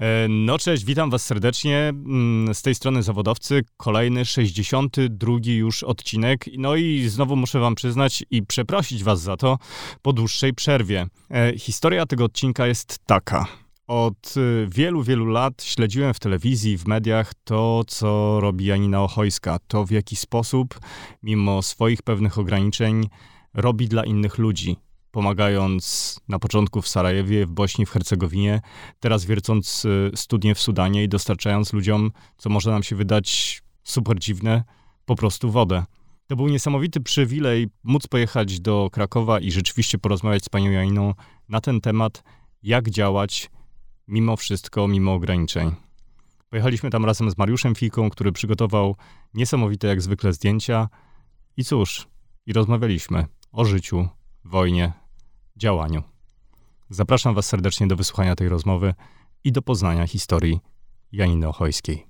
E, no cześć, witam was serdecznie. Mm, z tej strony zawodowcy, kolejny 62 już odcinek. No i znowu muszę wam przyznać i przeprosić was za to po dłuższej przerwie. E, historia tego odcinka jest taka. Od e, wielu, wielu lat śledziłem w telewizji, w mediach to, co robi Janina Ochojska. To w jaki sposób, mimo swoich pewnych ograniczeń, robi dla innych ludzi pomagając na początku w Sarajewie, w Bośni, w Hercegowinie, teraz wiercąc y, studnie w Sudanie i dostarczając ludziom, co może nam się wydać super dziwne, po prostu wodę. To był niesamowity przywilej móc pojechać do Krakowa i rzeczywiście porozmawiać z panią Janiną na ten temat, jak działać mimo wszystko, mimo ograniczeń. Pojechaliśmy tam razem z Mariuszem Fiką, który przygotował niesamowite jak zwykle zdjęcia. I cóż, i rozmawialiśmy o życiu, wojnie, działaniu. Zapraszam Was serdecznie do wysłuchania tej rozmowy i do poznania historii Janiny Ochojskiej.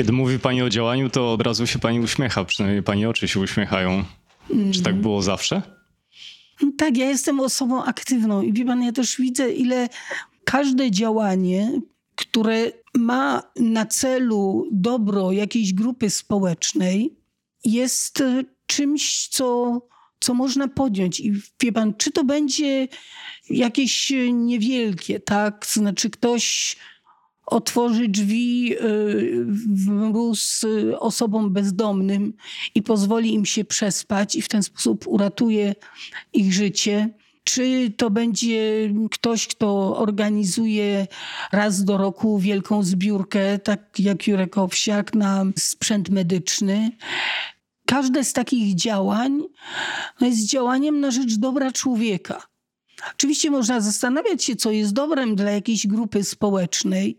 Kiedy mówi Pani o działaniu, to od razu się Pani uśmiecha, przynajmniej Pani oczy się uśmiechają. Mm. Czy tak było zawsze? No tak, ja jestem osobą aktywną i wie Pan, ja też widzę, ile każde działanie, które ma na celu dobro jakiejś grupy społecznej, jest e, czymś, co, co można podjąć. I wie pan, czy to będzie jakieś niewielkie, tak? Znaczy ktoś otworzy drzwi y, w mróz osobom bezdomnym i pozwoli im się przespać i w ten sposób uratuje ich życie. Czy to będzie ktoś, kto organizuje raz do roku wielką zbiórkę, tak jak Jurek Owsiak, na sprzęt medyczny. Każde z takich działań no, jest działaniem na rzecz dobra człowieka. Oczywiście można zastanawiać się, co jest dobrem dla jakiejś grupy społecznej,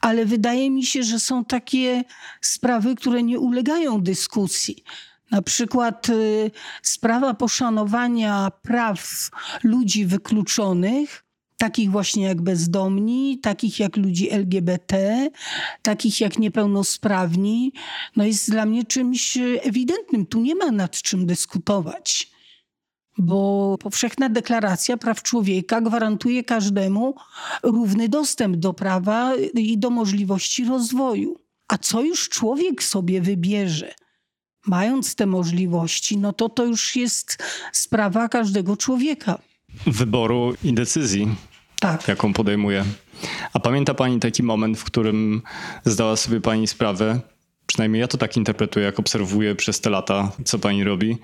ale wydaje mi się, że są takie sprawy, które nie ulegają dyskusji. Na przykład y, sprawa poszanowania praw ludzi wykluczonych, takich właśnie jak bezdomni, takich jak ludzi LGBT, takich jak niepełnosprawni, no jest dla mnie czymś ewidentnym. Tu nie ma nad czym dyskutować bo powszechna deklaracja praw człowieka gwarantuje każdemu równy dostęp do prawa i do możliwości rozwoju. A co już człowiek sobie wybierze, mając te możliwości, no to to już jest sprawa każdego człowieka. Wyboru i decyzji, tak. jaką podejmuje. A pamięta Pani taki moment, w którym zdała sobie Pani sprawę, przynajmniej ja to tak interpretuję, jak obserwuję przez te lata, co Pani robi,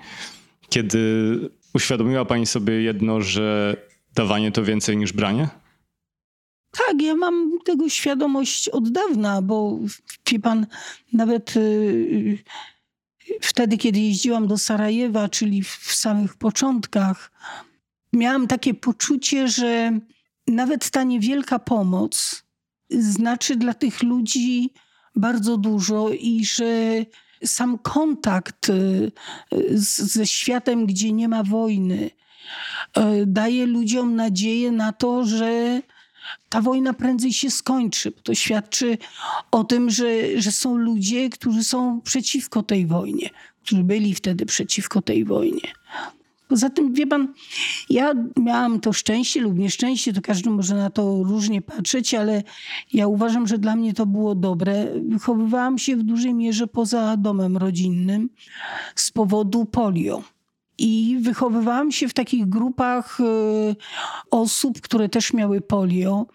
kiedy Uświadomiła Pani sobie jedno, że dawanie to więcej niż branie? Tak, ja mam tego świadomość od dawna, bo wie pan, nawet yy, wtedy, kiedy jeździłam do Sarajewa, czyli w samych początkach, miałam takie poczucie, że nawet ta niewielka pomoc znaczy dla tych ludzi bardzo dużo i że sam kontakt y, ze światem, gdzie nie ma wojny, y, daje ludziom nadzieję na to, że ta wojna prędzej się skończy. To świadczy o tym, że, że są ludzie, którzy są przeciwko tej wojnie, którzy byli wtedy przeciwko tej wojnie. Poza tym, wie pan, ja miałam to szczęście lub nieszczęście, to każdy może na to różnie patrzeć, ale ja uważam, że dla mnie to było dobre. Wychowywałam się w dużej mierze poza domem rodzinnym z powodu polio. I wychowywałam się w takich grupach y, osób, które też miały polio,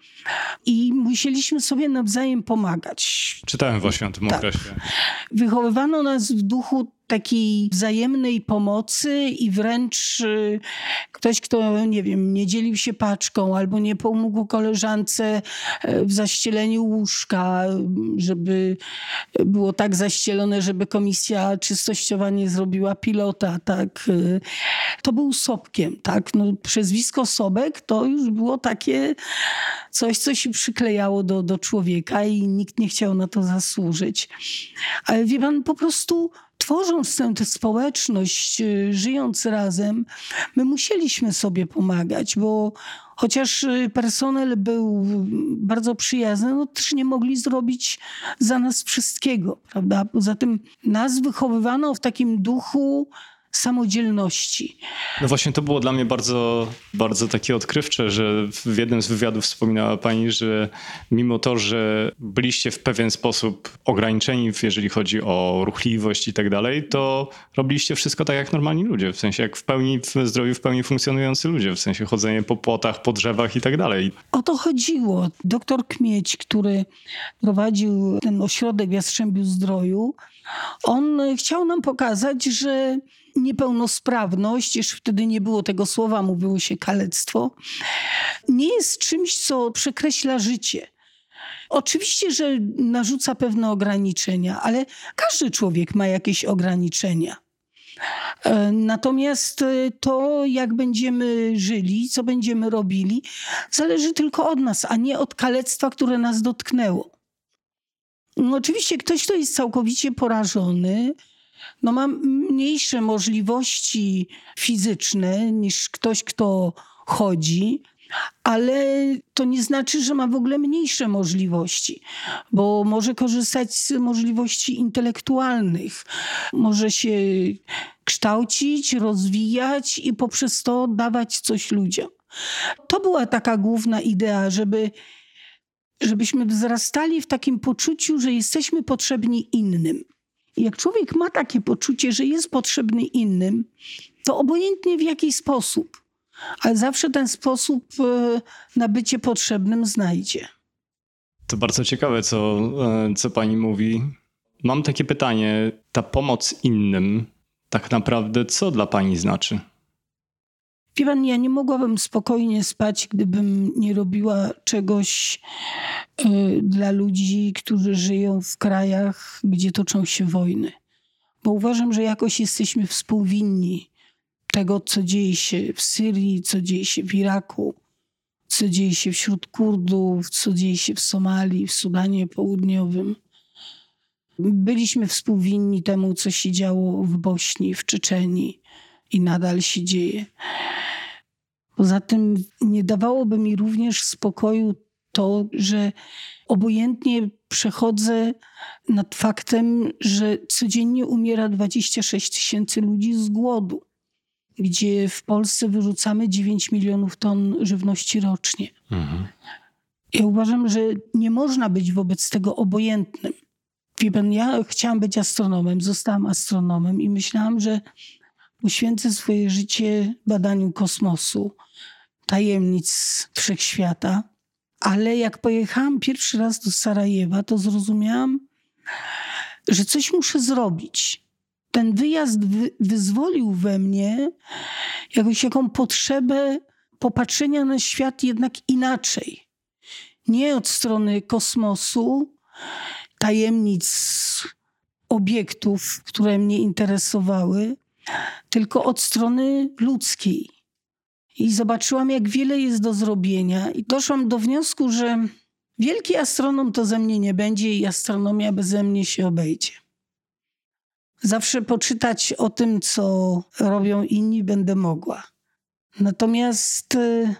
i musieliśmy sobie nawzajem pomagać. Czytałem właśnie o tym tak. okresie. Wychowywano nas w duchu takiej wzajemnej pomocy i wręcz y, ktoś, kto, nie wiem, nie dzielił się paczką albo nie pomógł koleżance e, w zaścieleniu łóżka, żeby było tak zaścielone, żeby komisja czystościowa nie zrobiła pilota, tak. Y, to był Sobkiem, tak. No, przezwisko Sobek to już było takie coś, co się przyklejało do, do człowieka i nikt nie chciał na to zasłużyć. Ale wie pan, po prostu tworząc tę społeczność, y, żyjąc razem, my musieliśmy sobie pomagać, bo chociaż y, personel był bardzo przyjazny, no też nie mogli zrobić za nas wszystkiego, prawda? Poza tym nas wychowywano w takim duchu samodzielności. No właśnie to było dla mnie bardzo, bardzo takie odkrywcze, że w jednym z wywiadów wspominała pani, że mimo to, że byliście w pewien sposób ograniczeni, jeżeli chodzi o ruchliwość i tak dalej, to robiliście wszystko tak jak normalni ludzie, w sensie jak w pełni w zdrowiu, w pełni funkcjonujący ludzie, w sensie chodzenie po płotach, po drzewach i tak dalej. O to chodziło. Doktor Kmieć, który prowadził ten ośrodek w Jastrzębiu Zdroju, on chciał nam pokazać, że niepełnosprawność, już wtedy nie było tego słowa, mówiło się kalectwo, nie jest czymś, co przekreśla życie. Oczywiście, że narzuca pewne ograniczenia, ale każdy człowiek ma jakieś ograniczenia. E, natomiast e, to, jak będziemy żyli, co będziemy robili, zależy tylko od nas, a nie od kalectwa, które nas dotknęło. Oczywiście ktoś, kto jest całkowicie porażony, no ma mniejsze możliwości fizyczne niż ktoś, kto chodzi, ale to nie znaczy, że ma w ogóle mniejsze możliwości, bo może korzystać z możliwości intelektualnych, może się kształcić, rozwijać i poprzez to dawać coś ludziom. To była taka główna idea, żeby żebyśmy wzrastali w takim poczuciu, że jesteśmy potrzebni innym. Jak człowiek ma takie poczucie, że jest potrzebny innym, to obojętnie w jaki sposób, ale zawsze ten sposób e, na bycie potrzebnym znajdzie. To bardzo ciekawe, co, e, co pani mówi. Mam takie pytanie: ta pomoc innym, tak naprawdę, co dla pani znaczy? Wie pan, ja nie mogłabym spokojnie spać, gdybym nie robiła czegoś y, dla ludzi, którzy żyją w krajach, gdzie toczą się wojny. Bo uważam, że jakoś jesteśmy współwinni tego, co dzieje się w Syrii, co dzieje się w Iraku, co dzieje się wśród Kurdów, co dzieje się w Somalii, w Sudanie Południowym. Byliśmy współwinni temu, co się działo w Bośni, w Czeczenii i nadal się dzieje. Poza tym nie dawałoby mi również spokoju to, że obojętnie przechodzę nad faktem, że codziennie umiera 26 tysięcy ludzi z głodu, gdzie w Polsce wyrzucamy 9 milionów ton żywności rocznie. Mhm. Ja uważam, że nie można być wobec tego obojętnym. Wie pan, ja chciałam być astronomem, zostałam astronomem i myślałam, że Poświęcę swoje życie badaniu kosmosu, tajemnic wszechświata. Ale jak pojechałam pierwszy raz do Sarajewa, to zrozumiałam, że coś muszę zrobić. Ten wyjazd wy wyzwolił we mnie jakąś jaką potrzebę popatrzenia na świat jednak inaczej. Nie od strony kosmosu, tajemnic obiektów, które mnie interesowały, tylko od strony ludzkiej. I zobaczyłam, jak wiele jest do zrobienia, i doszłam do wniosku, że wielki astronom to ze mnie nie będzie i astronomia beze mnie się obejdzie. Zawsze poczytać o tym, co robią inni, będę mogła. Natomiast y,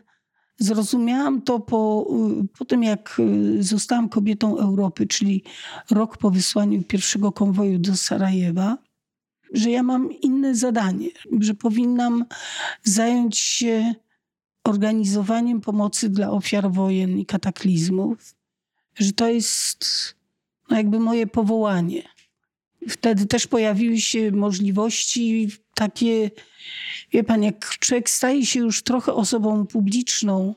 zrozumiałam to po, y, po tym, jak y, zostałam kobietą Europy, czyli rok po wysłaniu pierwszego konwoju do Sarajewa że ja mam inne zadanie, że powinnam zająć się organizowaniem pomocy dla ofiar wojen i kataklizmów, że to jest no jakby moje powołanie. Wtedy też pojawiły się możliwości takie, wie pan, jak człowiek staje się już trochę osobą publiczną,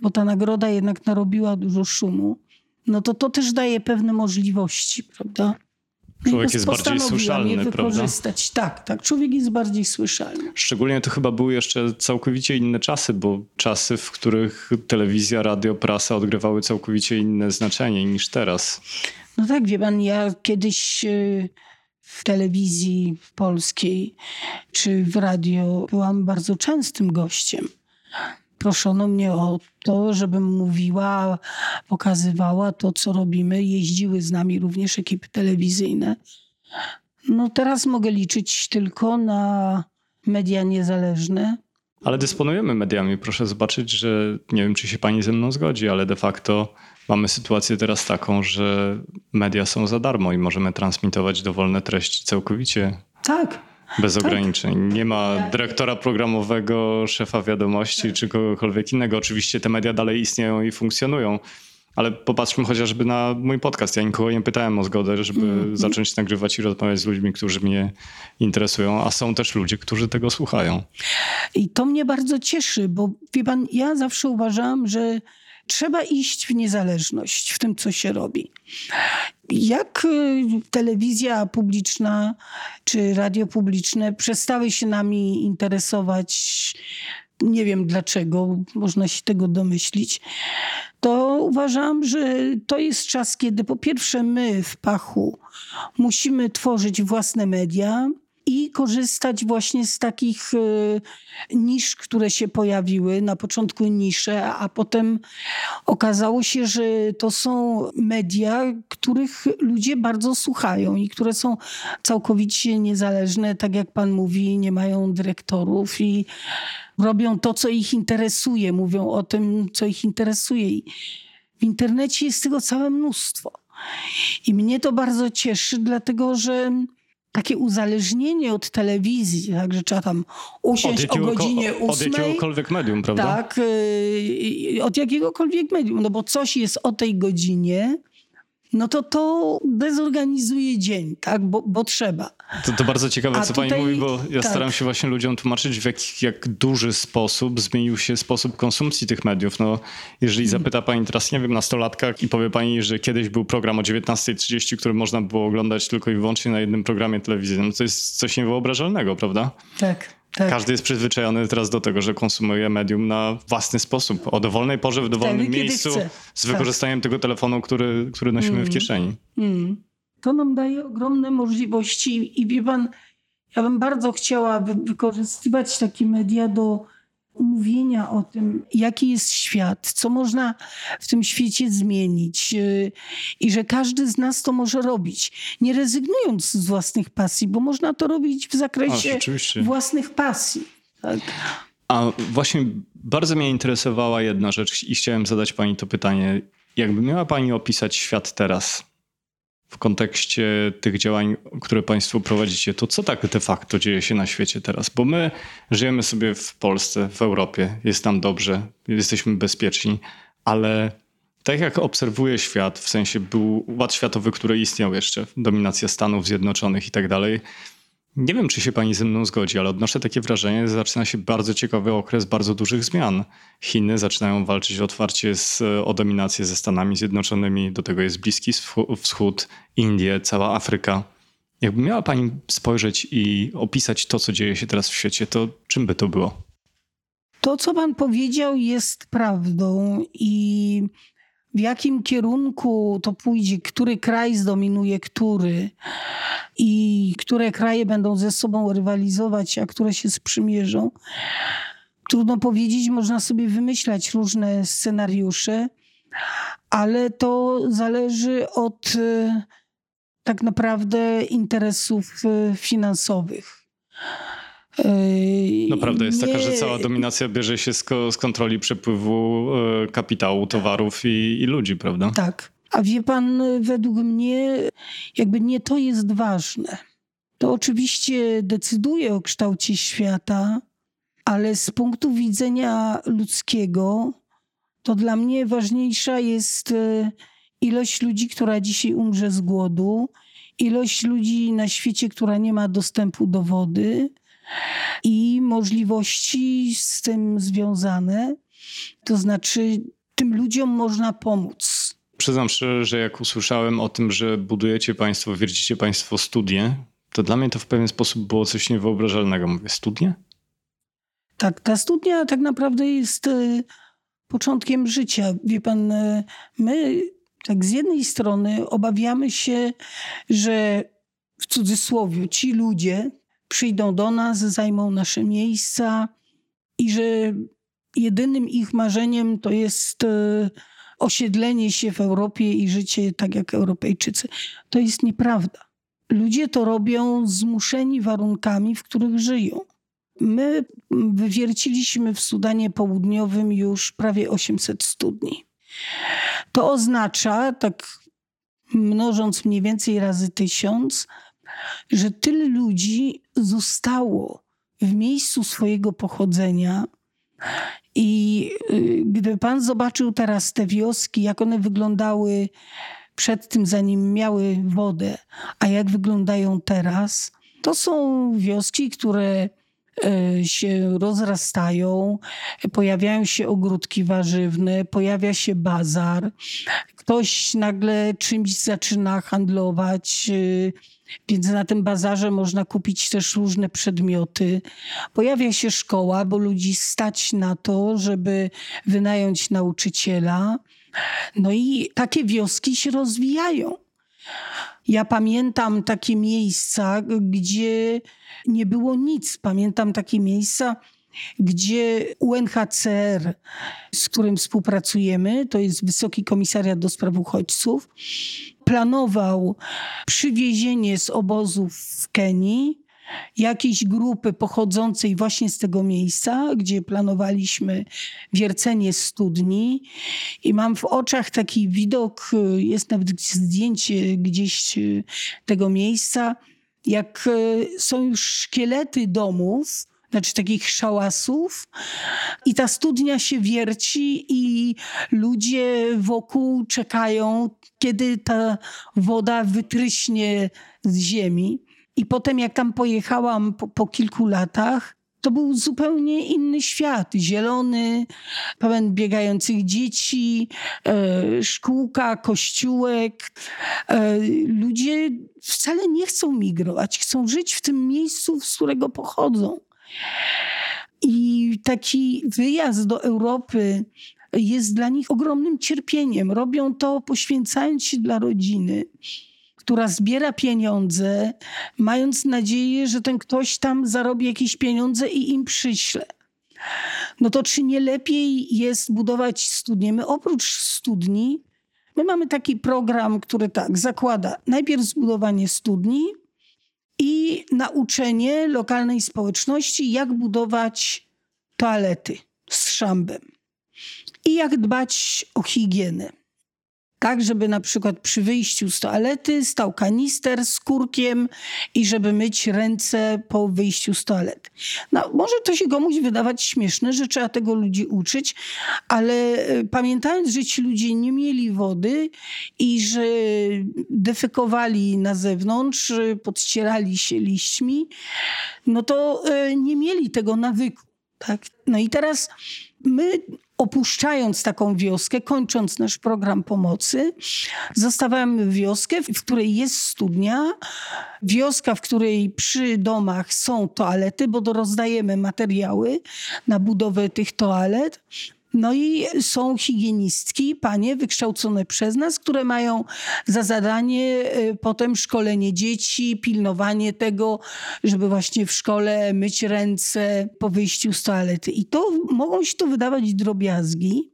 bo ta nagroda jednak narobiła dużo szumu, no to to też daje pewne możliwości, prawda? Człowiek jest bardziej słyszalny, prawda? Tak, tak. Człowiek jest bardziej słyszalny. Szczególnie to chyba były jeszcze całkowicie inne czasy, bo czasy, w których telewizja, radio, prasa odgrywały całkowicie inne znaczenie niż teraz. No tak, wie pan, ja kiedyś y, w telewizji polskiej czy w radio byłam bardzo częstym gościem. Proszono mnie o to, żebym mówiła, pokazywała to, co robimy. Jeździły z nami również ekipy telewizyjne. No teraz mogę liczyć tylko na media niezależne. Ale dysponujemy mediami. Proszę zobaczyć, że nie wiem, czy się pani ze mną zgodzi, ale de facto mamy sytuację teraz taką, że media są za darmo i możemy transmitować dowolne treści całkowicie Tak, bez ograniczeń. Nie ma dyrektora programowego, szefa wiadomości czy kogokolwiek innego. Oczywiście te media dalej istnieją i funkcjonują. Ale popatrzmy chociażby na mój podcast. Ja nikogo nie pytałem o zgodę, żeby zacząć nagrywać i rozmawiać z ludźmi, którzy mnie interesują, a są też ludzie, którzy tego słuchają. I to mnie bardzo cieszy, bo wie pan, ja zawsze uważałam, że trzeba iść w niezależność w tym, co się robi. Jak y, telewizja publiczna czy radio publiczne przestały się nami interesować, nie wiem dlaczego, można się tego domyślić, to uważam, że to jest czas, kiedy po pierwsze my w Pachu musimy tworzyć własne media, i korzystać właśnie z takich y, nisz, które się pojawiły. Na początku nisze, a potem okazało się, że to są media, których ludzie bardzo słuchają i które są całkowicie niezależne, tak jak pan mówi, nie mają dyrektorów i robią to, co ich interesuje, mówią o tym, co ich interesuje. W internecie jest tego całe mnóstwo. I mnie to bardzo cieszy, dlatego że takie uzależnienie od telewizji, tak, że trzeba tam usiąść o godzinie Od ósmej. jakiegokolwiek medium, prawda? Tak, yy, od jakiegokolwiek medium, no bo coś jest o tej godzinie, no to to dezorganizuje dzień, tak, bo, bo trzeba. To, to bardzo ciekawe, A co tutaj- pani mówi, bo ja tak. staram się właśnie ludziom tłumaczyć, w jak, jak duży sposób zmienił się sposób konsumpcji tych mediów. No, jeżeli Mhm. zapyta pani teraz, nie wiem, nastolatka i powie pani, że kiedyś był program o 19.30, który można było oglądać tylko i wyłącznie na jednym programie telewizyjnym, no to jest coś niewyobrażalnego, prawda? Tak, tak. Każdy jest przyzwyczajony teraz do tego, że konsumuje medium na własny sposób, o dowolnej porze, w dowolnym kiedy miejscu, z Tak. wykorzystaniem tego telefonu, który, który nosimy w kieszeni. Mm. To nam daje ogromne możliwości i wie pan, ja bym bardzo chciała wy- wykorzystywać takie media do mówienia o tym, jaki jest świat, co można w tym świecie zmienić yy, i że każdy z nas to może robić, nie rezygnując z własnych pasji, bo można to robić w zakresie własnych pasji. Tak? A właśnie bardzo mnie interesowała jedna rzecz i chciałem zadać pani to pytanie. Jakby miała pani opisać świat teraz w kontekście tych działań, które państwo prowadzicie, to co tak de facto dzieje się na świecie teraz? Bo my żyjemy sobie w Polsce, w Europie, jest nam dobrze, jesteśmy bezpieczni, ale tak jak obserwuję świat, w sensie był ład światowy, który istniał jeszcze, dominacja Stanów Zjednoczonych i tak dalej, nie wiem, czy się pani ze mną zgodzi, ale odnoszę takie wrażenie, że zaczyna się bardzo ciekawy okres bardzo dużych zmian. Chiny zaczynają walczyć otwarcie z, o dominację ze Stanami Zjednoczonymi, do tego jest Bliski Wschó- Wschód, Indie, cała Afryka. Jakby miała pani spojrzeć i opisać to, co dzieje się teraz w świecie, to czym by to było? To, co pan powiedział, jest prawdą i w jakim kierunku to pójdzie, który kraj zdominuje który i które kraje będą ze sobą rywalizować, a które się sprzymierzą. Trudno powiedzieć, można sobie wymyślać różne scenariusze, ale to zależy od e, tak naprawdę interesów e, finansowych. No prawda jest taka, że nie- cała dominacja bierze się z, z kontroli przepływu e, kapitału, towarów i, i ludzi, prawda? Tak. A wie pan, według mnie, jakby nie to jest ważne. To oczywiście decyduje o kształcie świata, ale z punktu widzenia ludzkiego, to dla mnie ważniejsza jest e, ilość ludzi, która dzisiaj umrze z głodu, ilość ludzi na świecie, która nie ma dostępu do wody i możliwości z tym związane. To znaczy, tym ludziom można pomóc. przyznam szczerze, że jak usłyszałem o tym, że budujecie państwo, wiercicie państwo studnie, to dla mnie to w pewien sposób było coś niewyobrażalnego. Mówię, studnie? Tak, ta studnia tak naprawdę jest e, początkiem życia. Wie pan, e, my tak z jednej strony obawiamy się, że w cudzysłowie ci ludzie przyjdą do nas, zajmą nasze miejsca i że jedynym ich marzeniem to jest e, osiedlenie się w Europie i życie tak jak Europejczycy. To jest nieprawda. Ludzie to robią zmuszeni warunkami, w których żyją. My wywierciliśmy w Sudanie Południowym już prawie 800 studni. To oznacza, tak mnożąc mniej więcej razy tysiąc, że tyle ludzi zostało w miejscu swojego pochodzenia. I y, gdyby pan zobaczył teraz te wioski, jak one wyglądały przed tym, zanim miały wodę, a jak wyglądają teraz, to są wioski, które e, się rozrastają, pojawiają się ogródki warzywne, pojawia się bazar, ktoś nagle czymś zaczyna handlować, e, więc na tym bazarze można kupić też różne przedmioty. Pojawia się szkoła, bo ludzi stać na to, żeby wynająć nauczyciela. No i takie wioski się rozwijają. Ja pamiętam takie miejsca, gdzie nie było nic. Pamiętam takie miejsca, gdzie UNHCR, z którym współpracujemy, to jest Wysoki Komisariat do Spraw Uchodźców, planował przywiezienie z obozów w Kenii jakiejś grupy pochodzącej właśnie z tego miejsca, gdzie planowaliśmy wiercenie studni. I mam w oczach taki widok, jest nawet zdjęcie gdzieś tego miejsca, jak są już szkielety domów, znaczy takich szałasów. I ta studnia się wierci, i ludzie wokół czekają, kiedy ta woda wytryśnie z ziemi. I potem, jak tam pojechałam po, po kilku latach, to był zupełnie inny świat. Zielony, pełen biegających dzieci, e, szkółka, kościółek. E, ludzie wcale nie chcą migrować, chcą żyć w tym miejscu, z którego pochodzą. I taki wyjazd do Europy jest dla nich ogromnym cierpieniem. Robią to poświęcając się dla rodziny która zbiera pieniądze, mając nadzieję, że ten ktoś tam zarobi jakieś pieniądze i im przyśle. No to czy nie lepiej jest budować studnie? My oprócz studni, my mamy taki program, który tak zakłada najpierw zbudowanie studni i nauczenie lokalnej społeczności, jak budować toalety z szambem i jak dbać o higienę tak, żeby na przykład przy wyjściu z toalety stał kanister z kurkiem i żeby myć ręce po wyjściu z toalety. No, może to się komuś wydawać śmieszne, że trzeba tego ludzi uczyć, ale e, pamiętając, że ci ludzie nie mieli wody i że defekowali na zewnątrz, podcierali się liśćmi, no to e, nie mieli tego nawyku. Tak? No i teraz my opuszczając taką wioskę, kończąc nasz program pomocy, zostawiamy wioskę, w której jest studnia, wioska, w której przy domach są toalety, bo rozdajemy materiały na budowę tych toalet. No i są higienistki, panie wykształcone przez nas, które mają za zadanie y, potem szkolenie dzieci, pilnowanie tego, żeby właśnie w szkole myć ręce po wyjściu z toalety. I to mogą się to wydawać drobiazgi,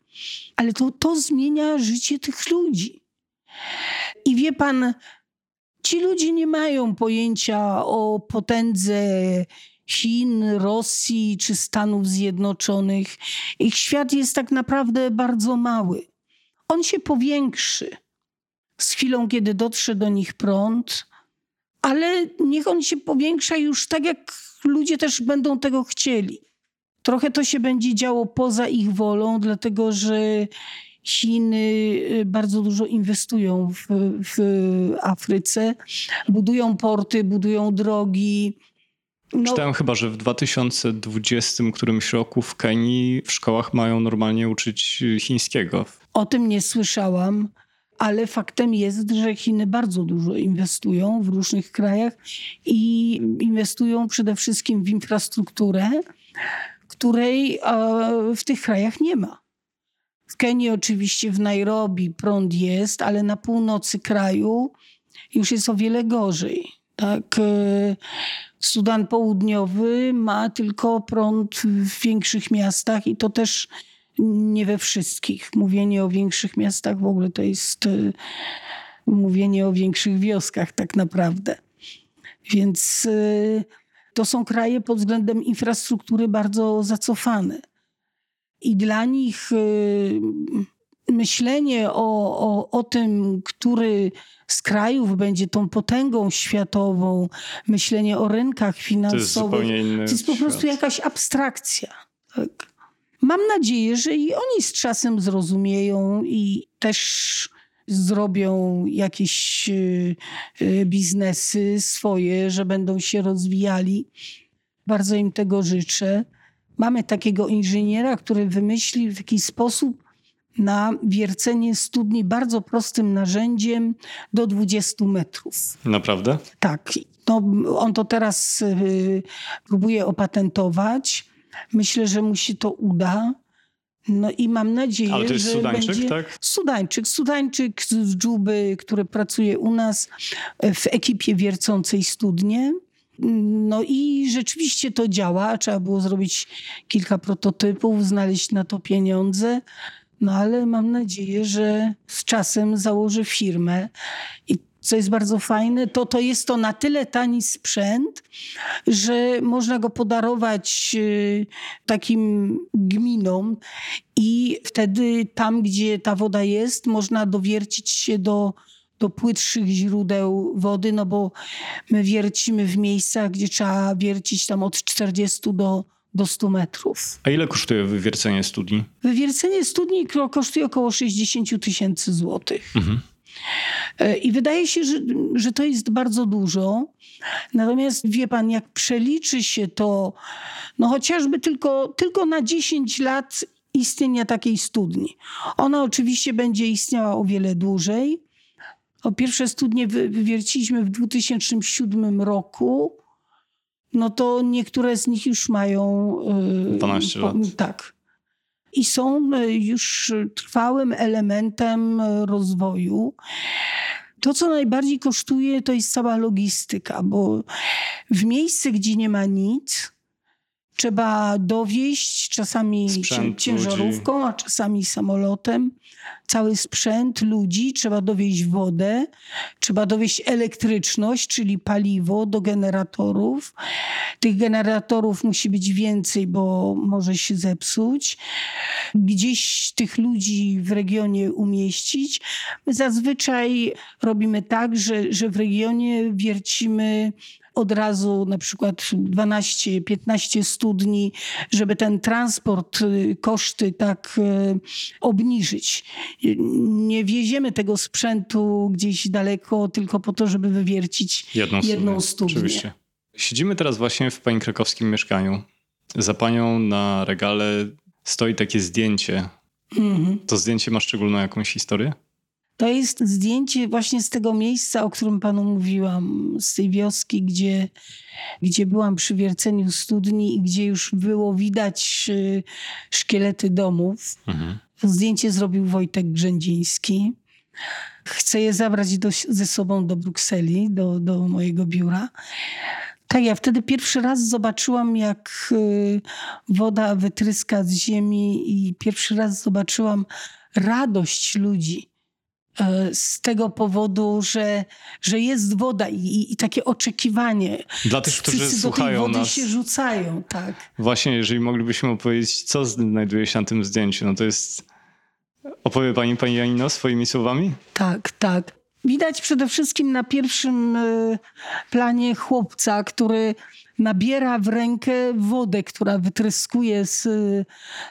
ale to, to zmienia życie tych ludzi. I wie pan, ci ludzie nie mają pojęcia o potędze Chin, Rosji czy Stanów Zjednoczonych. Ich świat jest tak naprawdę bardzo mały. On się powiększy z chwilą, kiedy dotrze do nich prąd, ale niech on się powiększa już tak, jak ludzie też będą tego chcieli. Trochę to się będzie działo poza ich wolą, dlatego że Chiny y, bardzo dużo inwestują w, w Afryce, budują porty, budują drogi, no, Czytałem chyba, że w 2020 którymś roku w Kenii w szkołach mają normalnie uczyć chińskiego. O tym nie słyszałam, ale faktem jest, że Chiny bardzo dużo inwestują w różnych krajach i inwestują przede wszystkim w infrastrukturę, której w tych krajach nie ma. W Kenii oczywiście, w Nairobi prąd jest, ale na północy kraju już jest o wiele gorzej. Tak, e, Sudan Południowy ma tylko prąd w większych miastach i to też nie we wszystkich. Mówienie o większych miastach w ogóle to jest e, mówienie o większych wioskach tak naprawdę. Więc e, to są kraje pod względem infrastruktury bardzo zacofane. I dla nich myślenie o, o, o tym, który z krajów będzie tą potęgą światową, myślenie o rynkach finansowych, to jest, inny to jest po prostu jakaś abstrakcja. Tak. Mam nadzieję, że i oni z czasem zrozumieją i też zrobią jakieś e, e, biznesy swoje, że będą się rozwijali. Bardzo im tego życzę. Mamy takiego inżyniera, który wymyślił w jakiś sposób na wiercenie studni bardzo prostym narzędziem do 20 metrów. Naprawdę? Tak. No, on to teraz y, próbuje opatentować. Myślę, że mu się to uda. No i mam nadzieję, Ale to jest że Sudańczyk, będzie... tak? Sudańczyk. Sudańczyk z Dżuby, który pracuje u nas w ekipie wiercącej studnie. No i rzeczywiście to działa. Trzeba było zrobić kilka prototypów, znaleźć na to pieniądze. No ale mam nadzieję, że z czasem założy firmę. I co jest bardzo fajne, to to jest to na tyle tani sprzęt, że można go podarować y, takim gminom i wtedy tam, gdzie ta woda jest, można dowiercić się do, do płytszych źródeł wody, no bo my wiercimy w miejscach, gdzie trzeba wiercić tam od 40 do do 100 metrów. A ile kosztuje wywiercenie studni? Wywiercenie studni kosztuje około 60 tysięcy złotych. Mhm. E, I wydaje się, że, że to jest bardzo dużo. Natomiast wie pan, jak przeliczy się to, no chociażby tylko, tylko na 10 lat istnienia takiej studni. Ona oczywiście będzie istniała o wiele dłużej. O pierwsze studnie wywierciliśmy w 2007 roku no to niektóre z nich już mają. 12 lat. Tak. I są e, już trwałym elementem e, rozwoju. To, co najbardziej kosztuje, to jest cała logistyka, bo w miejsce, gdzie nie ma nic, trzeba dowieść czasami Sprzęt, ciężarówką, ludzi. a czasami samolotem cały sprzęt ludzi, trzeba dowieść wodę, trzeba dowieść elektryczność, czyli paliwo do generatorów. Tych generatorów musi być więcej, bo może się zepsuć. Gdzieś tych ludzi w regionie umieścić. My zazwyczaj robimy tak, że, że w regionie wiercimy od razu na przykład 12-15 studni, żeby ten transport, y, koszty tak y, obniżyć. Nie wieziemy tego sprzętu gdzieś daleko tylko po to, żeby wywiercić jedną, jedną studnię. Oczywiście. Siedzimy teraz właśnie w pani krakowskim mieszkaniu. Za panią na regale stoi takie zdjęcie. Mhm. To zdjęcie ma szczególną jakąś historię? To jest zdjęcie właśnie z tego miejsca, o którym panu mówiłam, z tej wioski, gdzie, gdzie byłam przy wierceniu studni i gdzie już było widać y, szkielety domów. Mhm. Zdjęcie zrobił Wojtek Grzędziński. Chcę je zabrać do, ze sobą do Brukseli, do, do mojego biura. Tak, ja wtedy pierwszy raz zobaczyłam, jak y, woda wytryska z ziemi i pierwszy raz zobaczyłam radość ludzi z tego powodu, że, że jest woda i, i takie oczekiwanie. Dla tych, którzy Wszyscy słuchają do tej wody nas. się rzucają, tak. Właśnie, jeżeli moglibyśmy opowiedzieć, co znajduje się na tym zdjęciu, no to jest... Opowie pani, pani Janino, swoimi słowami? Tak, tak. Widać przede wszystkim na pierwszym e, planie chłopca, który nabiera w rękę wodę, która wytryskuje z,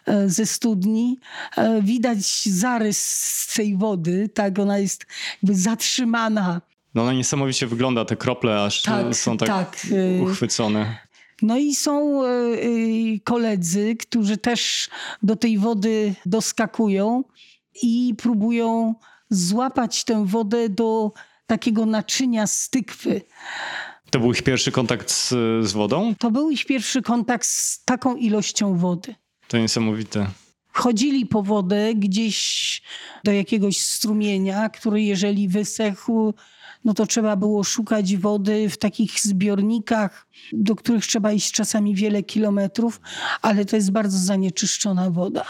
e, ze studni. E, widać zarys tej wody, tak, ona jest jakby zatrzymana. No ona niesamowicie wygląda, te krople aż tak, są tak, tak. E, uchwycone. No i są koledzy, którzy też do tej wody doskakują i próbują złapać tę wodę do takiego naczynia z tykwy. To był ich pierwszy kontakt z, z wodą? To był ich pierwszy kontakt z taką ilością wody. To niesamowite. Chodzili po wodę gdzieś do jakiegoś strumienia, który jeżeli wysechł, no to trzeba było szukać wody w takich zbiornikach, do których trzeba iść czasami wiele kilometrów, ale to jest bardzo zanieczyszczona woda.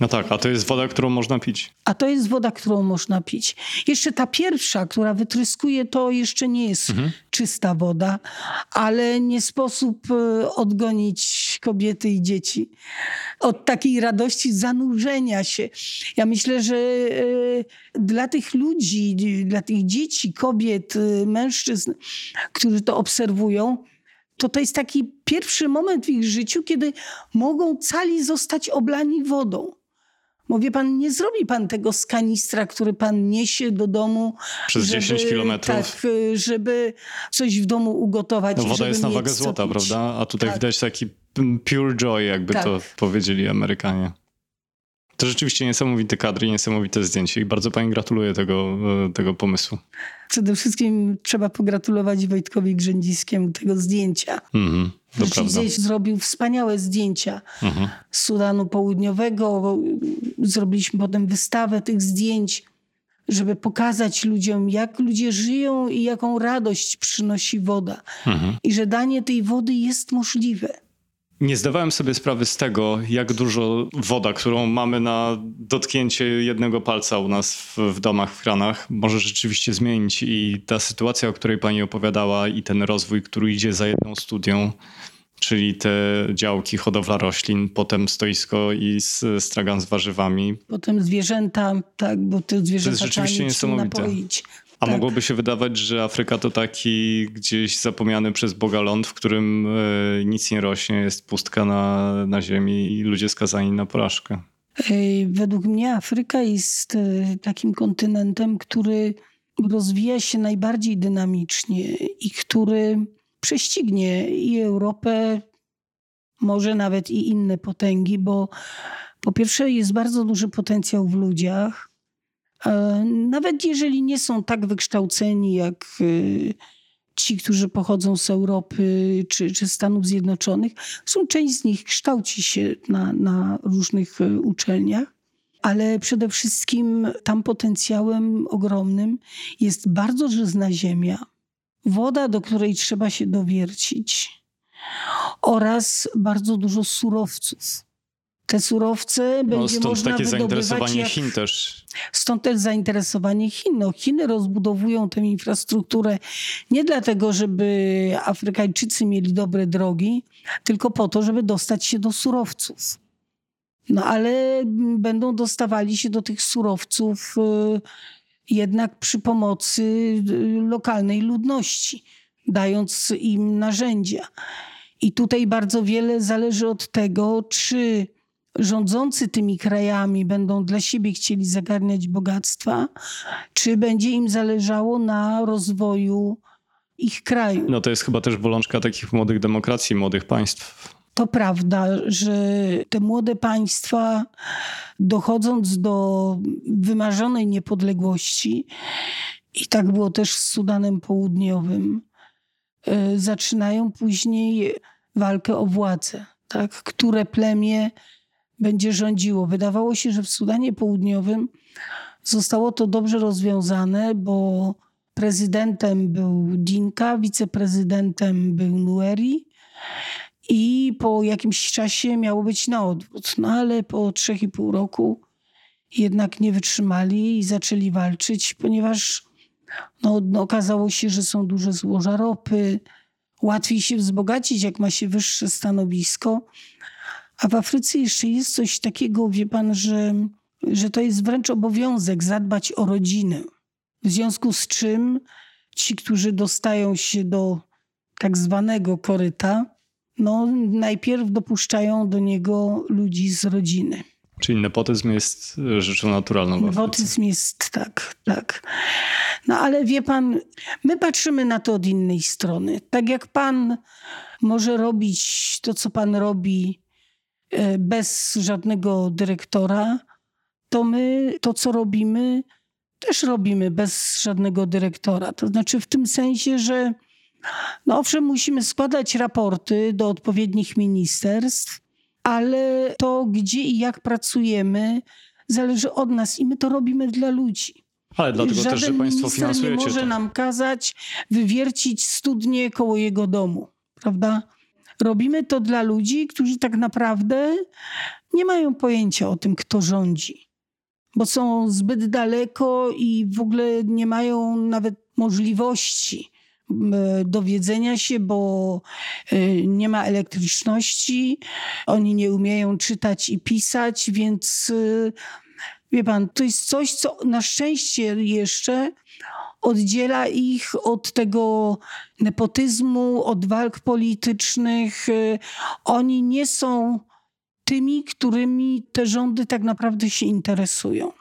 No tak, a to jest woda, którą można pić. A to jest woda, którą można pić. Jeszcze ta pierwsza, która wytryskuje, to jeszcze nie jest mhm. czysta woda, ale nie sposób e, odgonić kobiety i dzieci od takiej radości zanurzenia się. Ja myślę, że e, dla tych ludzi, dla tych dzieci, kobiet, e, mężczyzn, którzy to obserwują, to to jest taki pierwszy moment w ich życiu, kiedy mogą cali zostać oblani wodą. Mówię pan, nie zrobi pan tego z kanistra, który pan niesie do domu. Przez żeby, 10 kilometrów. Tak, żeby coś w domu ugotować. No woda jest na wagę złota, prawda? A tutaj tak. widać taki pure joy, jakby tak. to powiedzieli Amerykanie. To rzeczywiście niesamowite kadry, niesamowite zdjęcie i bardzo pani gratuluję tego, e, tego pomysłu. Przede wszystkim trzeba pogratulować Wojtkowi Grzędziskiemu tego zdjęcia. Mhm, Rzeczywiście zrobił wspaniałe zdjęcia mhm. z Sudanu Południowego. Zrobiliśmy potem wystawę tych zdjęć, żeby pokazać ludziom, jak ludzie żyją i jaką radość przynosi woda. Mhm. I że danie tej wody jest możliwe. Nie zdawałem sobie sprawy z tego, jak dużo woda, którą mamy na dotknięcie jednego palca u nas w, w, domach, w kranach, może rzeczywiście zmienić. I ta sytuacja, o której pani opowiadała, i ten rozwój, który idzie za jedną studią, czyli te działki, hodowla roślin, potem stoisko i stragan z warzywami. Potem zwierzęta, tak, bo te zwierzęta to jest rzeczywiście niesamowite. Napoić. A tak. mogłoby się wydawać, że Afryka to taki gdzieś zapomniany przez Boga ląd, w którym e, nic nie rośnie, jest pustka na, na ziemi i ludzie skazani na porażkę. Według mnie Afryka jest e, takim kontynentem, który rozwija się najbardziej dynamicznie i który prześcignie i Europę, może nawet i inne potęgi, bo po pierwsze jest bardzo duży potencjał w ludziach nawet jeżeli nie są tak wykształceni jak e, ci, którzy pochodzą z Europy czy, czy Stanów Zjednoczonych, są część z nich kształci się na, na różnych e, uczelniach, ale przede wszystkim tam potencjałem ogromnym jest bardzo żyzna ziemia, woda, do której trzeba się dowiercić oraz bardzo dużo surowców te surowce no, będzie stąd można takie zainteresowanie jak... Chin też. Stąd też zainteresowanie Chin. No, Chiny rozbudowują tę infrastrukturę nie dlatego, żeby Afrykańczycy mieli dobre drogi, tylko po to, żeby dostać się do surowców. No ale będą dostawali się do tych surowców y, jednak przy pomocy y, lokalnej ludności, dając im narzędzia. I tutaj bardzo wiele zależy od tego, czy rządzący tymi krajami będą dla siebie chcieli zagarniać bogactwa, czy będzie im zależało na rozwoju ich kraju. No to jest chyba też bolączka takich młodych demokracji, młodych państw. To prawda, że te młode państwa, dochodząc do wymarzonej niepodległości, i tak było też z Sudanem Południowym, e, zaczynają później walkę o władzę. Tak? Które plemię będzie rządziło. Wydawało się, że w Sudanie Południowym zostało to dobrze rozwiązane, bo prezydentem był Dinka, wiceprezydentem był Nueri i po jakimś czasie miało być na odwrót. No ale po trzech i pół roku jednak nie wytrzymali i zaczęli walczyć, ponieważ no, no, okazało się, że są duże złoża ropy, łatwiej się wzbogacić, jak ma się wyższe stanowisko, a w Afryce jeszcze jest coś takiego, wie pan, że, że to jest wręcz obowiązek zadbać o rodzinę. W związku z czym ci, którzy dostają się do tak zwanego koryta, no najpierw dopuszczają do niego ludzi z rodziny. Czyli nepotyzm jest rzeczą naturalną. Nepotyzm jest tak, tak. No ale wie pan, my patrzymy na to od innej strony. Tak jak pan może robić to, co pan robi E, bez żadnego dyrektora, to my to, co robimy, też robimy bez żadnego dyrektora. To znaczy w tym sensie, że no owszem, musimy składać raporty do odpowiednich ministerstw, ale to, gdzie i jak pracujemy, zależy od nas i my to robimy dla ludzi. Ale dlatego Żaden też, że państwo finansujecie nie może to. nam kazać wywiercić studnie koło jego domu, prawda? Robimy to dla ludzi, którzy tak naprawdę nie mają pojęcia o tym, kto rządzi, bo są zbyt daleko i w ogóle nie mają nawet możliwości dowiedzenia się, bo y, nie ma elektryczności, oni nie umieją czytać i pisać, więc y, wie pan, to jest coś, co na szczęście jeszcze oddziela ich od tego nepotyzmu, od walk politycznych. Y, Oni nie są tymi, którymi te rządy tak naprawdę się interesują.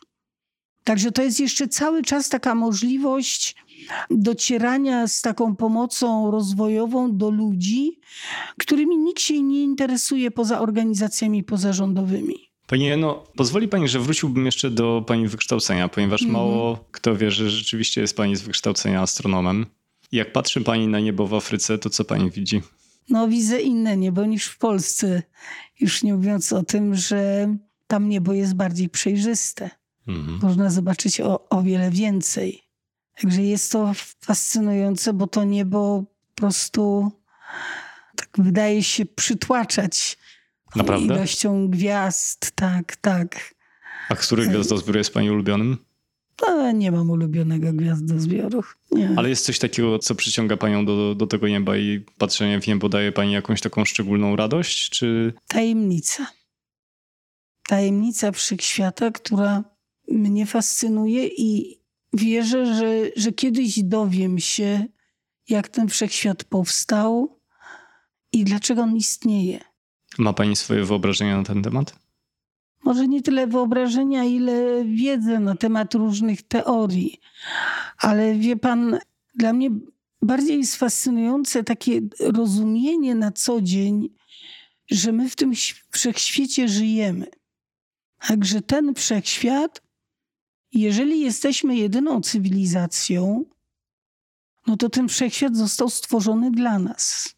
Także to jest jeszcze cały czas taka możliwość docierania z taką pomocą rozwojową do ludzi, którymi nikt się nie interesuje poza organizacjami pozarządowymi. Pani Jeno, pozwoli pani, że wróciłbym jeszcze do pani wykształcenia, ponieważ Mhm. mało kto wie, że rzeczywiście jest pani z wykształcenia astronomem. Jak patrzy pani na niebo w Afryce, to co pani widzi? No, widzę inne niebo niż w Polsce. Już nie mówiąc o tym, że tam niebo jest bardziej przejrzyste. Mhm. Można zobaczyć o, o wiele więcej. Także jest to fascynujące, bo to niebo po prostu tak wydaje się przytłaczać Naprawdę? ilością gwiazd. Tak, tak. A który gwiazdozbiór jest pani ulubionym? No, nie mam ulubionego gwiazdozbioru. Nie. Ale jest coś takiego, co przyciąga panią do, do tego nieba i patrzenie w niebo daje pani jakąś taką szczególną radość? Czy Tajemnica. Tajemnica wszechświata, która mnie fascynuje i wierzę, że, że kiedyś dowiem się, jak ten wszechświat powstał i dlaczego on istnieje. Ma pani swoje wyobrażenia na ten temat? Może nie tyle wyobrażenia, ile wiedzy na temat różnych teorii. Ale wie pan, dla mnie bardziej jest fascynujące takie rozumienie na co dzień, że my w tym wszechświecie żyjemy. Także ten wszechświat, jeżeli jesteśmy jedyną cywilizacją, no to ten wszechświat został stworzony dla nas.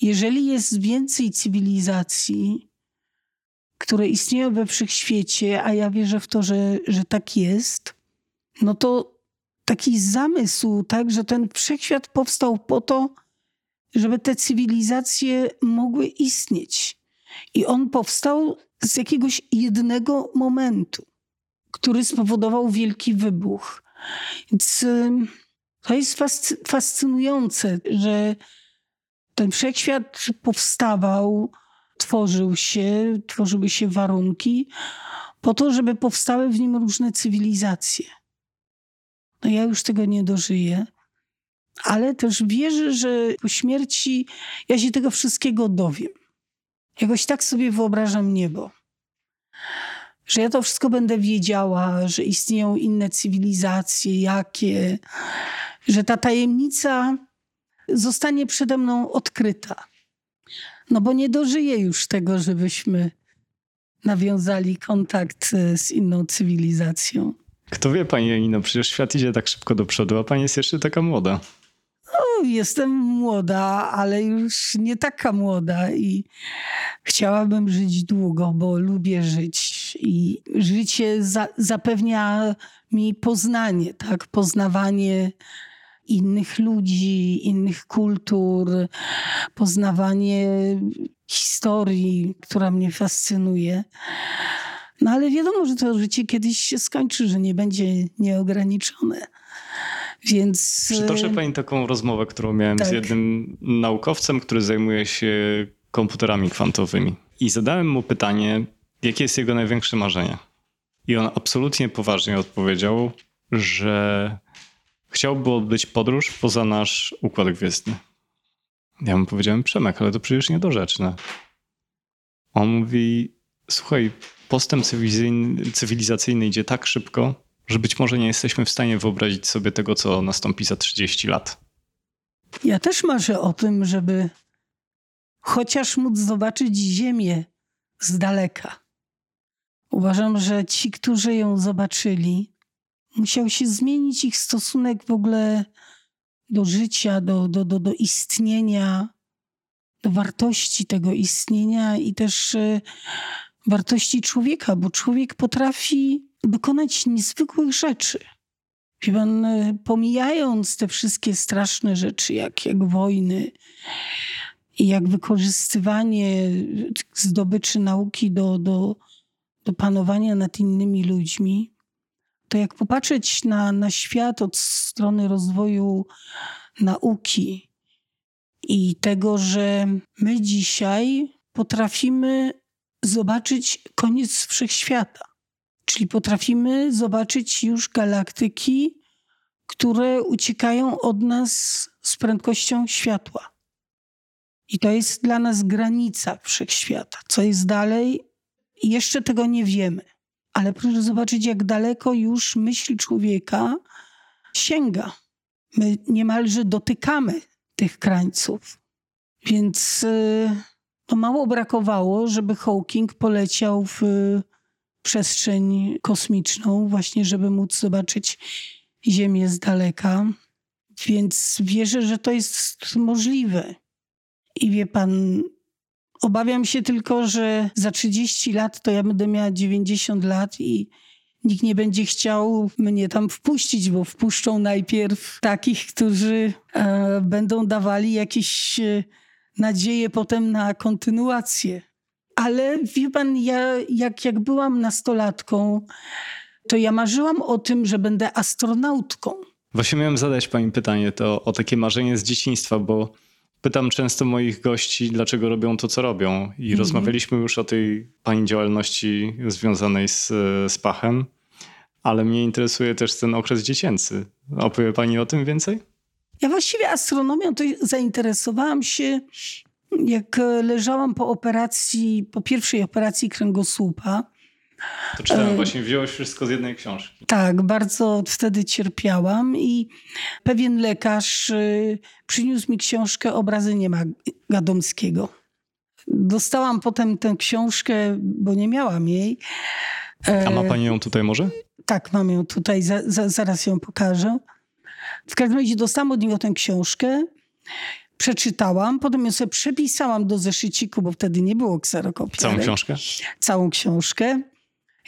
Jeżeli jest więcej cywilizacji, które istnieją we wszechświecie, a ja wierzę w to, że, że tak jest, no to taki zamysł, tak, że ten wszechświat powstał po to, żeby te cywilizacje mogły istnieć. I on powstał z jakiegoś jednego momentu, który spowodował wielki wybuch. Więc to jest fascy- fascynujące, że ten wszechświat powstawał, tworzył się, tworzyły się warunki po to, żeby powstały w nim różne cywilizacje. No ja już tego nie dożyję, ale też wierzę, że po śmierci ja się tego wszystkiego dowiem. Jakoś tak sobie wyobrażam niebo. Że ja to wszystko będę wiedziała, że istnieją inne cywilizacje, jakie, że ta tajemnica zostanie przede mną odkryta. No bo nie dożyję już tego, żebyśmy nawiązali kontakt e, z inną cywilizacją. Kto wie, pani Janino, przecież świat idzie tak szybko do przodu, a pani jest jeszcze taka młoda. No, jestem młoda, ale już nie taka młoda i chciałabym żyć długo, bo lubię żyć i życie za, zapewnia mi poznanie, tak? Poznawanie innych ludzi, innych kultur, poznawanie historii, która mnie fascynuje. No ale wiadomo, że to życie kiedyś się skończy, że nie będzie nieograniczone. Więc. Przytoczę pani taką rozmowę, którą miałem z Tak. jednym naukowcem, który zajmuje się komputerami kwantowymi. I zadałem mu pytanie, jakie jest jego największe marzenie. I on absolutnie poważnie odpowiedział, że chciałby odbyć podróż poza nasz układ gwiezdny. Ja mu powiedziałem, Przemek, ale to przecież niedorzeczne. On mówi, słuchaj, postęp cywilizacyjny, idzie tak szybko, że być może nie jesteśmy w stanie wyobrazić sobie tego, co nastąpi za 30 lat. Ja też marzę o tym, żeby chociaż móc zobaczyć Ziemię z daleka. Uważam, że ci, którzy ją zobaczyli, Musiał się zmienić ich stosunek w ogóle do życia, do, do, do, do istnienia, do wartości tego istnienia i też e, wartości człowieka, bo człowiek potrafi dokonać niezwykłych rzeczy. Pan, e, pomijając te wszystkie straszne rzeczy, jak, jak wojny i jak wykorzystywanie zdobyczy nauki do, do, do panowania nad innymi ludźmi, to jak popatrzeć na, na świat od strony rozwoju nauki i tego, że my dzisiaj potrafimy zobaczyć koniec wszechświata. Czyli potrafimy zobaczyć już galaktyki, które uciekają od nas z prędkością światła. I to jest dla nas granica wszechświata. Co jest dalej, jeszcze tego nie wiemy. Ale proszę zobaczyć, jak daleko już myśl człowieka sięga. My niemalże dotykamy tych krańców. Więc y, to mało brakowało, żeby Hawking poleciał w przestrzeń kosmiczną, właśnie żeby móc zobaczyć Ziemię z daleka. Więc wierzę, że to jest możliwe. I wie pan, obawiam się tylko, że za 30 lat to ja będę miała 90 lat i nikt nie będzie chciał mnie tam wpuścić, bo wpuszczą najpierw takich, którzy e, będą dawali jakieś e, nadzieje potem na kontynuację. Ale wie pan, ja jak, jak byłam nastolatką, to ja marzyłam o tym, że będę astronautką. Właśnie miałem zadać pani pytanie to o takie marzenie z dzieciństwa, bo pytam często moich gości, dlaczego robią to, co robią. I mhm. rozmawialiśmy już o tej pani działalności związanej z, z Pachem, ale mnie interesuje też ten okres dziecięcy. Opowie pani o tym więcej? Ja właściwie astronomią to zainteresowałam się jak leżałam po operacji, po pierwszej operacji kręgosłupa. To czytałem, e, właśnie wziąłeś wszystko z jednej książki. Tak, bardzo wtedy cierpiałam i pewien lekarz e, przyniósł mi książkę Obrazy Niema Gadomskiego. Dostałam potem tę książkę, bo nie miałam jej. A ma pani ją tutaj może? Tak, mam ją tutaj, za, za, zaraz ją pokażę. W każdym razie dostałam od niego tę książkę przeczytałam, potem ją sobie przepisałam do zeszyciku, bo wtedy nie było kserokopii. Całą książkę? Całą książkę.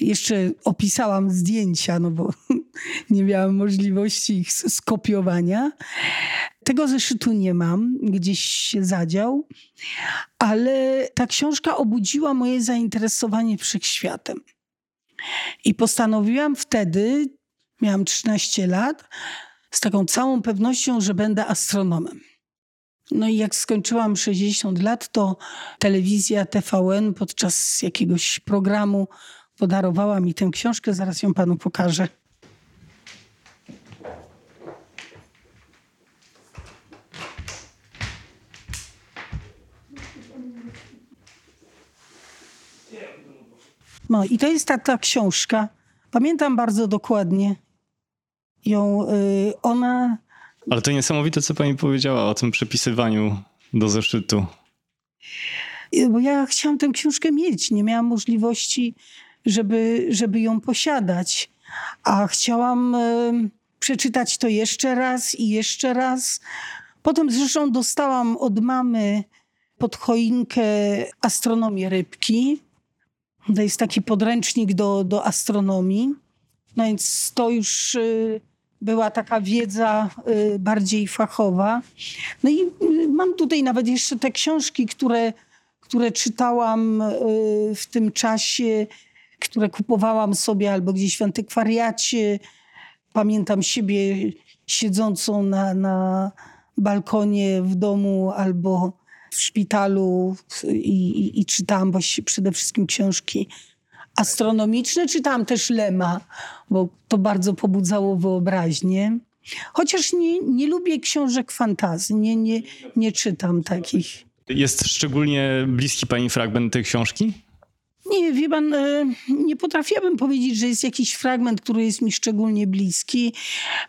Jeszcze opisałam zdjęcia, no bo nie miałam możliwości ich skopiowania. Tego zeszytu nie mam, gdzieś się zadział, ale ta książka obudziła moje zainteresowanie wszechświatem. I postanowiłam wtedy, miałam 13 lat, z taką całą pewnością, że będę astronomem. No i jak skończyłam 60 lat, to telewizja TVN podczas jakiegoś programu podarowała mi tę książkę. Zaraz ją panu pokażę. No i to jest ta, ta książka. Pamiętam bardzo dokładnie ją. Y, ona ale to niesamowite, co pani powiedziała o tym przepisywaniu do zeszytu. Bo ja chciałam tę książkę mieć. Nie miałam możliwości, żeby, żeby ją posiadać. A chciałam e, przeczytać to jeszcze raz i jeszcze raz. Potem zresztą dostałam od mamy pod choinkę astronomię rybki. To jest taki podręcznik do, do astronomii. No więc to już... E, była taka wiedza y, bardziej fachowa. No i mam tutaj nawet jeszcze te książki, które, które czytałam w tym czasie, które kupowałam sobie albo gdzieś w antykwariacie. Pamiętam siebie siedzącą na, na balkonie w domu albo w szpitalu i, i, i czytałam właściwie przede wszystkim książki astronomiczne. Czytałam też Lema, bo to bardzo pobudzało wyobraźnię. Chociaż nie, nie lubię książek fantazji, nie, nie, nie czytam takich. Jest szczególnie bliski pani fragment tej książki? Nie, wie pan, e, nie potrafiłabym powiedzieć, że jest jakiś fragment, który jest mi szczególnie bliski,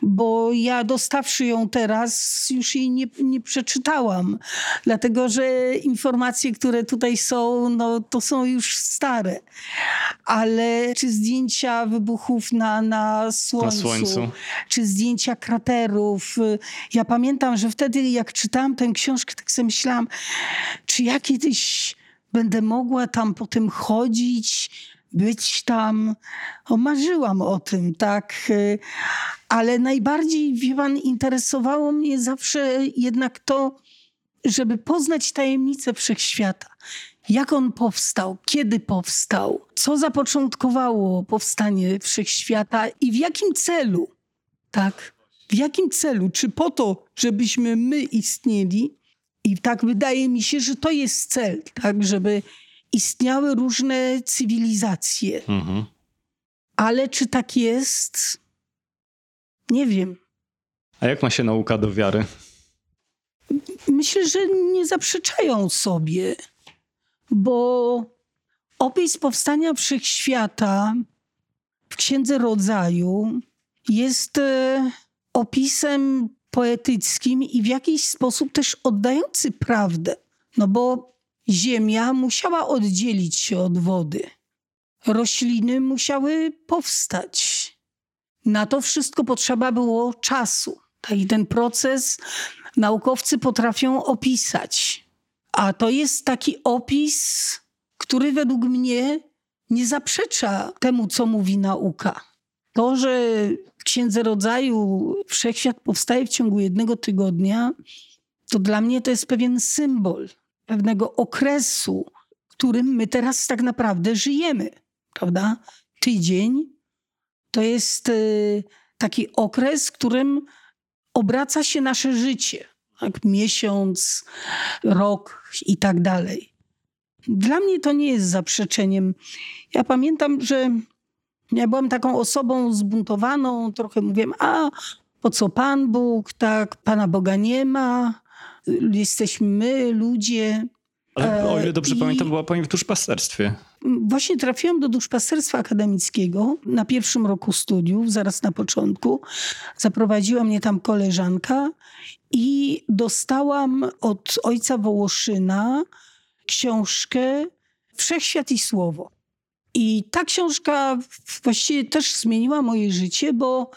bo ja dostawszy ją teraz, już jej nie, nie przeczytałam, dlatego że informacje, które tutaj są, no, to są już stare. Ale czy zdjęcia wybuchów na, na, słońcu, na słońcu, czy zdjęcia kraterów. Ja pamiętam, że wtedy jak czytałam tę książkę, tak sobie myślałam, czy ja kiedyś będę mogła tam potem chodzić, być tam. O, marzyłam o tym, tak. Ale najbardziej, wie pan, interesowało mnie zawsze jednak to, żeby poznać tajemnicę wszechświata. Jak on powstał, kiedy powstał, co zapoczątkowało powstanie wszechświata i w jakim celu, tak? W jakim celu? Czy po to, żebyśmy my istnieli, i tak wydaje mi się, że to jest cel, tak, żeby istniały różne cywilizacje. Mhm. Ale czy tak jest? Nie wiem. A jak ma się nauka do wiary? Myślę, że nie zaprzeczają sobie, bo opis powstania wszechświata w Księdze Rodzaju jest e, opisem poetyckim i w jakiś sposób też oddający prawdę. No bo ziemia musiała oddzielić się od wody. Rośliny musiały powstać. Na to wszystko potrzeba było czasu. Tak, I ten proces naukowcy potrafią opisać. A to jest taki opis, który według mnie nie zaprzecza temu, co mówi nauka. To, że Księdze Rodzaju wszechświat powstaje w ciągu jednego tygodnia, to dla mnie to jest pewien symbol pewnego okresu, którym my teraz tak naprawdę żyjemy, prawda? Tydzień to jest y, taki okres, którym obraca się nasze życie. Tak? Miesiąc, rok i tak dalej. Dla mnie to nie jest zaprzeczeniem. Ja pamiętam, że ja byłam taką osobą zbuntowaną, trochę mówiłem, a po co Pan Bóg, tak, Pana Boga nie ma, jesteśmy my, ludzie. Ale o ile dobrze I... pamiętam, była Pani w duszpasterstwie. Właśnie trafiłam do duszpasterstwa akademickiego na pierwszym roku studiów, zaraz na początku. Zaprowadziła mnie tam koleżanka i dostałam od ojca Wołoszyna książkę Wszechświat i Słowo. I ta książka właściwie też zmieniła moje życie, bo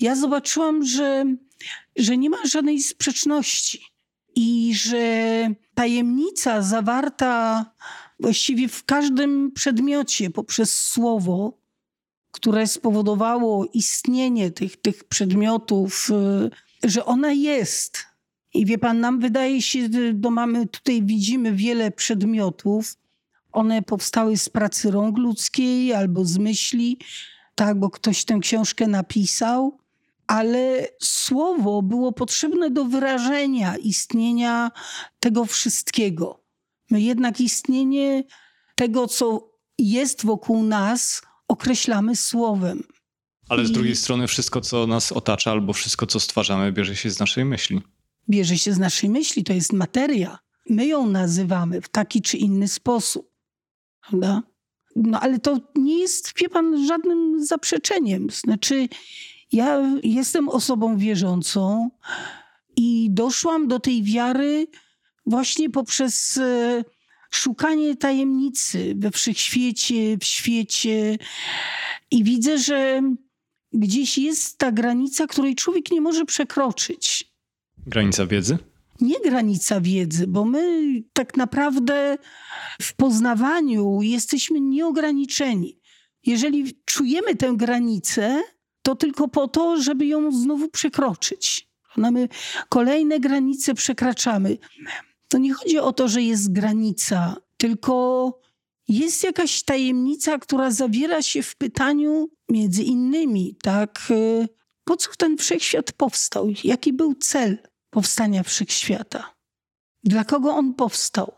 ja zobaczyłam, że, że nie ma żadnej sprzeczności i że tajemnica zawarta właściwie w każdym przedmiocie poprzez słowo, które spowodowało istnienie tych, tych przedmiotów, y, że ona jest. I wie pan, nam wydaje się, że mamy tutaj widzimy wiele przedmiotów, one powstały z pracy rąk ludzkiej albo z myśli, tak, bo ktoś tę książkę napisał, ale słowo było potrzebne do wyrażenia istnienia tego wszystkiego. My jednak istnienie tego, co jest wokół nas, określamy słowem. Ale z drugiej strony wszystko, co nas otacza, albo wszystko, co stwarzamy, bierze się z naszej myśli. Bierze się z naszej myśli, to jest materia. My ją nazywamy w taki czy inny sposób. Prawda? No ale to nie jest, wie pan, żadnym zaprzeczeniem. Znaczy, ja jestem osobą wierzącą i doszłam do tej wiary właśnie poprzez e, szukanie tajemnicy we wszechświecie, w świecie. I widzę, że gdzieś jest ta granica, której człowiek nie może przekroczyć. Granica wiedzy? Nie granica wiedzy, bo my tak naprawdę w poznawaniu jesteśmy nieograniczeni. Jeżeli czujemy tę granicę, to tylko po to, żeby ją znowu przekroczyć. My kolejne granice przekraczamy. To nie chodzi o to, że jest granica, tylko jest jakaś tajemnica, która zawiera się w pytaniu między innymi, tak, po co ten wszechświat powstał? Jaki był cel? Powstania wszechświata. Dla kogo on powstał?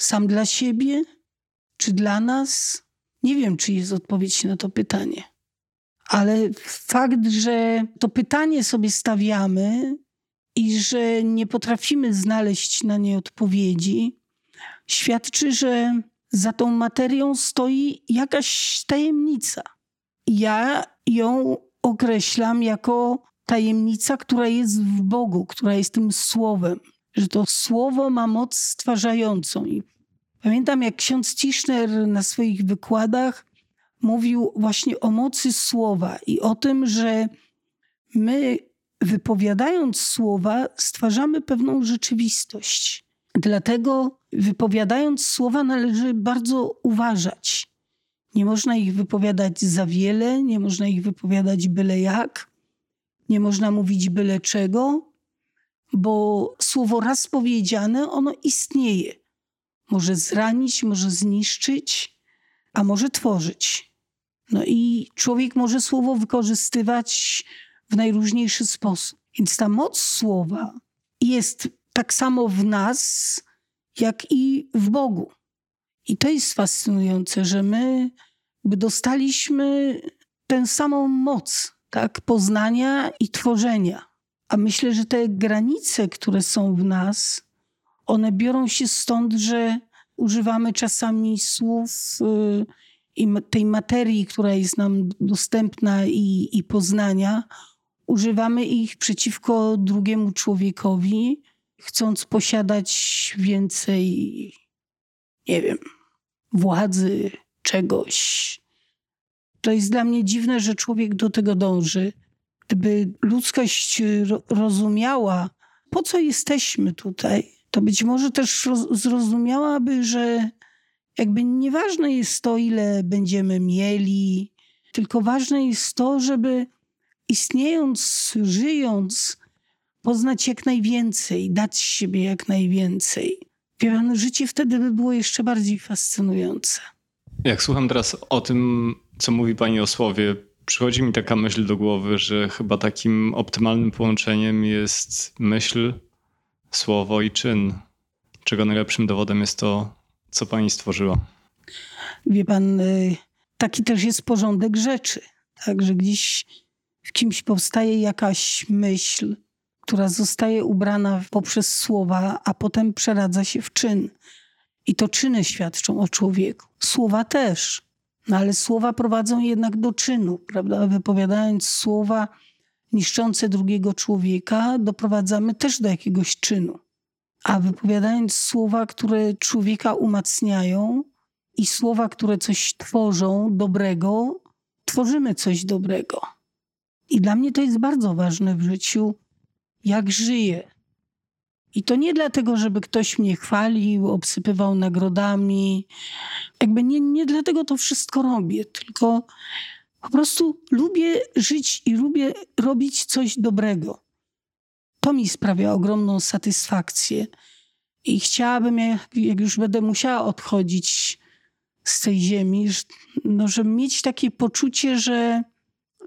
Sam dla siebie? Czy dla nas? Nie wiem, czy jest odpowiedź na to pytanie. Ale fakt, że to pytanie sobie stawiamy i że nie potrafimy znaleźć na nie odpowiedzi, świadczy, że za tą materią stoi jakaś tajemnica. Ja ją określam jako tajemnica, która jest w Bogu, która jest tym słowem, że to słowo ma moc stwarzającą. I pamiętam, jak ksiądz Tischner na swoich wykładach mówił właśnie o mocy słowa i o tym, że my wypowiadając słowa stwarzamy pewną rzeczywistość. Dlatego wypowiadając słowa należy bardzo uważać. Nie można ich wypowiadać za wiele, nie można ich wypowiadać byle jak, nie można mówić byle czego, bo słowo raz powiedziane, ono istnieje. Może zranić, może zniszczyć, a może tworzyć. No i człowiek może słowo wykorzystywać w najróżniejszy sposób. Więc ta moc słowa jest tak samo w nas, jak i w Bogu. I to jest fascynujące, że my dostaliśmy tę samą moc tak, poznania i tworzenia. A myślę, że te granice, które są w nas, one biorą się stąd, że używamy czasami słów y, i tej materii, która jest nam dostępna i, i poznania, używamy ich przeciwko drugiemu człowiekowi, chcąc posiadać więcej, nie wiem, władzy, czegoś. To jest dla mnie dziwne, że człowiek do tego dąży. Gdyby ludzkość rozumiała, po co jesteśmy tutaj, to być może też zrozumiałaby, że jakby nieważne jest to, ile będziemy mieli, tylko ważne jest to, żeby istniejąc, żyjąc, poznać jak najwięcej, dać siebie jak najwięcej. Wie pan, życie wtedy by było jeszcze bardziej fascynujące. Jak słucham teraz o tym, co mówi pani o słowie, przychodzi mi taka myśl do głowy, że chyba takim optymalnym połączeniem jest myśl, słowo i czyn, czego najlepszym dowodem jest to, co pani stworzyła. Wie pan, y, taki też jest porządek rzeczy. Także gdzieś w kimś powstaje jakaś myśl, która zostaje ubrana poprzez słowa, a potem przeradza się w czyn. I to czyny świadczą o człowieku. Słowa też. No ale słowa prowadzą jednak do czynu, prawda? Wypowiadając słowa niszczące drugiego człowieka, doprowadzamy też do jakiegoś czynu. A wypowiadając słowa, które człowieka umacniają i słowa, które coś tworzą dobrego, tworzymy coś dobrego. I dla mnie to jest bardzo ważne w życiu, jak żyję. I to nie dlatego, żeby ktoś mnie chwalił, obsypywał nagrodami. Jakby nie, nie dlatego to wszystko robię, tylko po prostu lubię żyć i lubię robić coś dobrego. To mi sprawia ogromną satysfakcję. I chciałabym, jak, już będę musiała odchodzić z tej ziemi, no, żeby mieć takie poczucie, że,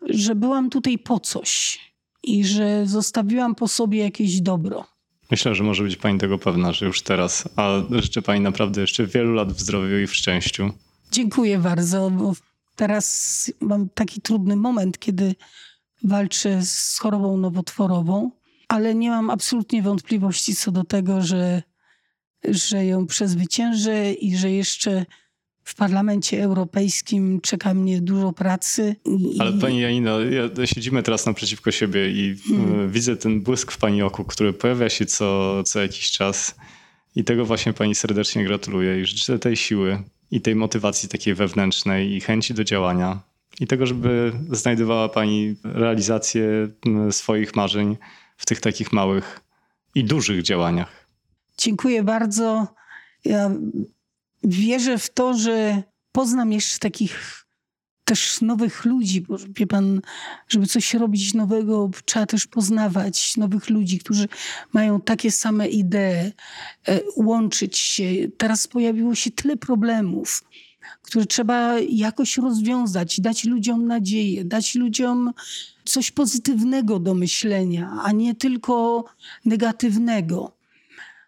że byłam tutaj po coś i że zostawiłam po sobie jakieś dobro. Myślę, że może być Pani tego pewna, że już teraz, a życzę Pani naprawdę jeszcze wielu lat w zdrowiu i w szczęściu. Dziękuję bardzo, teraz mam taki trudny moment, kiedy walczę z chorobą nowotworową, ale nie mam absolutnie wątpliwości co do tego, że, że ją przezwyciężę i że jeszcze w Parlamencie Europejskim czeka mnie dużo pracy. Ale pani Janino, ja, siedzimy teraz naprzeciwko siebie i hmm. E, widzę ten błysk w pani oku, który pojawia się co, co jakiś czas. I tego właśnie pani serdecznie gratuluję i życzę tej siły i tej motywacji takiej wewnętrznej i chęci do działania. I tego, żeby znajdowała pani realizację swoich marzeń w tych takich małych i dużych działaniach. Dziękuję bardzo. Ja wierzę w to, że poznam jeszcze takich też nowych ludzi, bo wie pan, żeby coś robić nowego, trzeba też poznawać nowych ludzi, którzy mają takie same idee, e, łączyć się. Teraz pojawiło się tyle problemów, które trzeba jakoś rozwiązać, dać ludziom nadzieję, dać ludziom coś pozytywnego do myślenia, a nie tylko negatywnego.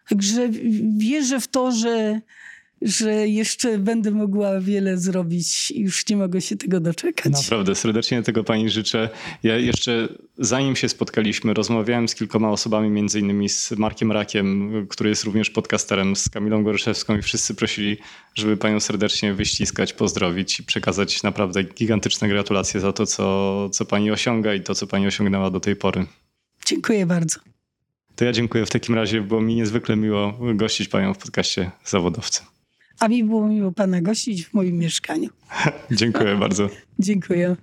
Także wierzę w to, że że jeszcze będę mogła wiele zrobić i już nie mogę się tego doczekać. Naprawdę, serdecznie tego pani życzę. Ja jeszcze zanim się spotkaliśmy, rozmawiałem z kilkoma osobami, między innymi z Markiem Rakiem, który jest również podcasterem, z Kamilą Goryszewską i wszyscy prosili, żeby panią serdecznie wyściskać, pozdrowić i przekazać naprawdę gigantyczne gratulacje za to, co, co pani osiąga i to, co pani osiągnęła do tej pory. Dziękuję bardzo. To ja dziękuję w takim razie, bo mi niezwykle miło gościć panią w podcaście Zawodowcy. A mi było miło pana gościć w moim mieszkaniu. dziękuję bardzo. Dziękuję.